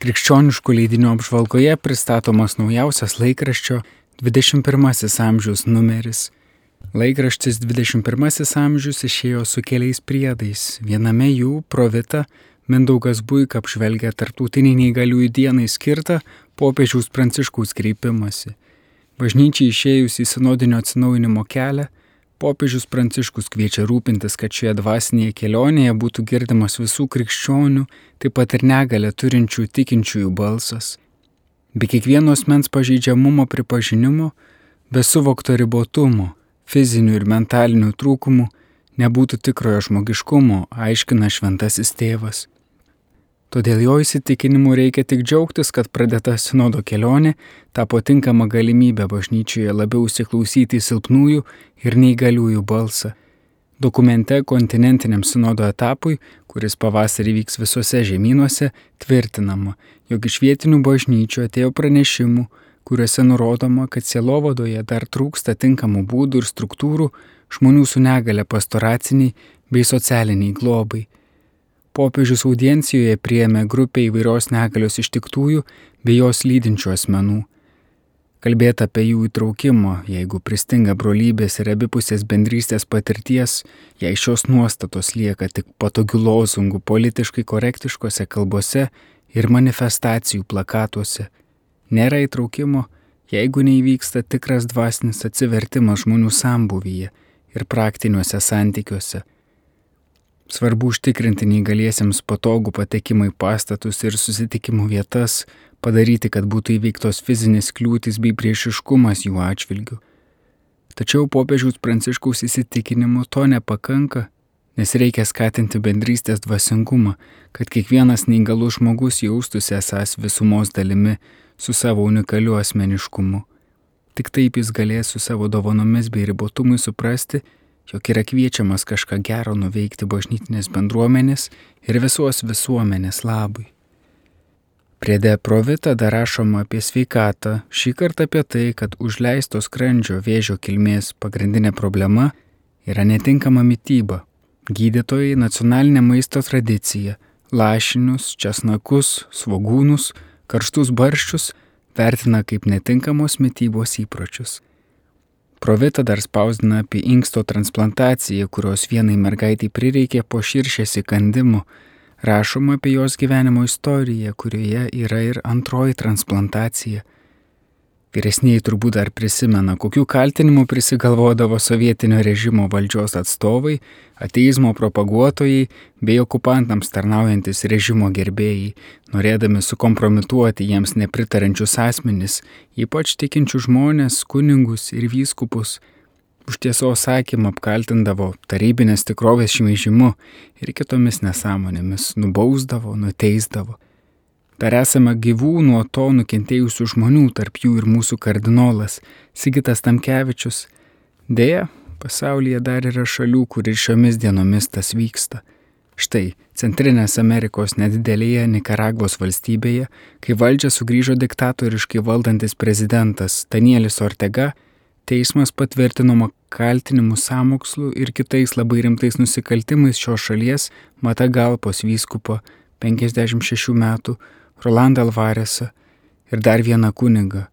Krikščioniškų leidinių apžvalgoje pristatomas naujausias laikraščio 21 amžiaus numeris. Laikraštis 21 amžius išėjo su keliais priedais. Viename jų Provita Mindaugas Buika apžvelgia tarptautinį neįgaliųjų dienai skirtą popiežiaus pranciškaus kreipimąsi. Bažnyčiai išėjus į sinodinio atsinaujinimo kelią, popiežius pranciškus kviečia rūpintis, kad šioje dvasinėje kelionėje būtų girdimas visų krikščionių, taip pat ir negalę turinčių tikinčiųjų balsas. Be kiekvienos mens pažeidžiamumo pripažinimo, be suvokto ribotumo, fizinių ir mentalinių trūkumų nebūtų tikrojo žmogiškumo, aiškina šventasis tėvas. Todėl jo įsitikinimu reikia tik džiaugtis, kad pradėta sinodo kelionė tapo tinkama galimybė bažnyčioje labiau įsiklausyti į silpnųjų ir neįgaliųjų balsą. Dokumente kontinentiniam sinodo etapui, kuris pavasarį vyks visose žemynuose, tvirtinama, jog iš vietinių bažnyčių atėjo pranešimų, kuriuose nurodoma, kad sielovadoje dar trūksta tinkamų būdų ir struktūrų žmonių su negale pastoraciniai bei socialiniai globai popiežius audiencijoje priėmė grupę įvairios negalios ištiktųjų bei jos lydinčių asmenų. Kalbėti apie jų įtraukimo, jeigu pristinga brolybės ir abipusės bendrystės patirties, jei šios nuostatos lieka tik patogių lozungų politiškai korektiškose kalbose ir manifestacijų plakatuose. Nėra įtraukimo, jeigu neįvyksta tikras dvasinis atsivertimas žmonių sambuvyje ir praktiniuose santykiuose Svarbu užtikrinti neįgaliesiems patogų patekimą į pastatus ir susitikimų vietas, padaryti, kad būtų įveiktos fizinės kliūtis bei priešiškumas jų atžvilgių. Tačiau popiežiaus pranciškaus įsitikinimu to nepakanka, nes reikia skatinti bendrystės dvasingumą, kad kiekvienas neįgalus žmogus jaustųsi esas visumos dalimi su savo unikaliu asmeniškumu. Tik taip jis galės su savo dovanomis bei ribotumui suprasti, jog yra kviečiamas kažką gero nuveikti bažnytinės bendruomenės ir visos visuomenės labui. Priede Provita dar rašoma apie sveikatą, šį kartą apie tai, kad užleisto skrandžio vėžio kilmės pagrindinė problema yra netinkama mytyba. Gydytojai nacionalinė maisto tradicija - lašinius, česnakus, svogūnus, karštus barščius vertina kaip netinkamos mytybos įpročius. Provita dar spausdina apie inksto transplantaciją, kurios vienai mergaitai prireikė po širšės įkandimų. Rašoma apie jos gyvenimo istoriją, kurioje yra ir antroji transplantacija. Vyresniai turbūt dar prisimena, kokių kaltinimų prisigalvodavo sovietinio režimo valdžios atstovai, ateizmo propaguotojai bei okupantams tarnaujantis režimo gerbėjai, norėdami sukompromituoti jiems nepritarančius asmenis, ypač tikinčių žmonės, kuningus ir vyskupus. Už tiesos sakymą apkaltindavo tarybinės tikrovės šmeižimu ir kitomis nesąmonėmis, nubausdavo, nuteisdavo. Dar esame gyvų nuo to nukentėjusių žmonių, tarp jų ir mūsų kardinolas Sigitas Tamkevičius. Deja, pasaulyje dar yra šalių, kur ir šiomis dienomis tas vyksta. Štai Centrinės Amerikos nedidelėje Nikaragvos valstybėje, kai valdžia sugrįžo diktatoriškai valdantis prezidentas Danielis Ortega, teismas patvirtino kaltinimų samokslu ir kitais labai rimtais nusikaltimais šios šalies Matagalpos vyskupo 56 metų Rolandą Alvaresą ir dar vieną kunigą.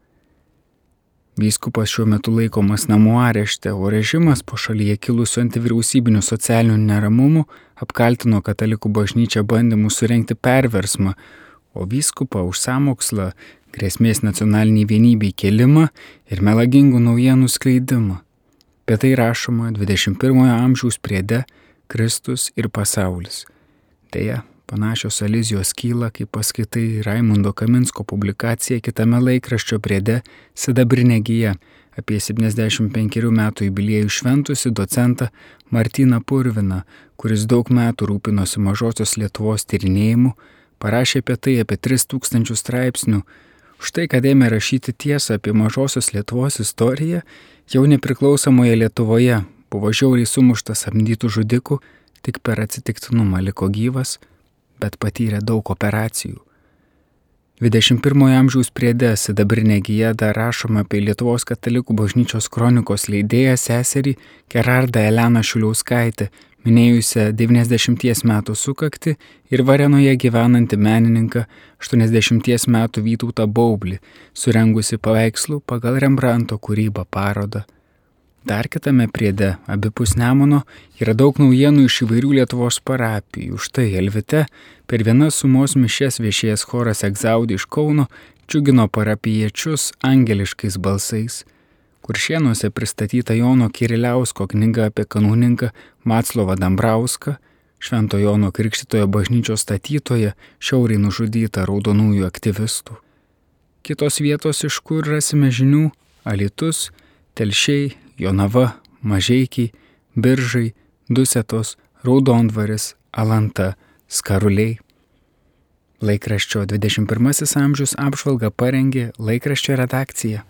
Vyskupas šiuo metu laikomas namų arešte, o režimas po šalyje kilusių antivyriausybinių socialinių neramumų apkaltino katalikų bažnyčią bandymu surenkti perversmą, o vyskupą už samokslą, grėsmės nacionaliniai vienybei kelimą ir melagingų naujienų skleidimą. Apie tai rašoma 21 amžiaus priede Kristus ir pasaulis. Deja, Panašios alizijos kyla, kai paskaitai Raimundo Kaminsko publikaciją kitame laikraščio priede Sidabrinė gyja apie 75 metų jubiliejų šventusi docentą Martyną Purviną, kuris daug metų rūpinosi mažosios Lietuvos tyrinėjimu, parašė apie tai apie 3000 straipsnių. Štai, kad ėmė rašyti tiesą apie mažosios Lietuvos istoriją, jau nepriklausomoje Lietuvoje buvo žiauriai sumuštas samdytų žudikų, tik per atsitiktinumą liko gyvas, bet patyrė daug operacijų. 21 amžiaus priede Sidabrinė gyja dar rašoma apie Lietuvos katalikų bažnyčios kronikos leidėją seserį Gerardą Eleną Šiuliauskaitę, minėjusią 90 metų sukakti ir Varenoje gyvenantį menininką 80 metų Vytautą Baublį, surengusi paveikslų pagal Rembranto kūrybą parodą. Dar kitame priede, abipus Nemono, yra daug naujienų iš įvairių Lietuvos parapijų. Štai Elvite per vienas sumos mišės viešėjęs choras Egzaudį iš Kauno džiugino parapiečius angeliškais balsais. Kuršienuose pristatyta Jono Kiriliausko knyga apie kanūninką Matslovą Dambrauską, Švento Jono Krikštitojo bažnyčios statytoje, šiauriai nužudyta raudonųjų aktyvistų. Kitos vietos, iš kur rasime žinių - Alitus, Telšiai, Jonava, Mažiekiai, Biržai, Dusetos, Raudondvaris, Alanta, Skaruliai. Laikraščio 21 amžius apžvalga parengė laikraščio redakcija.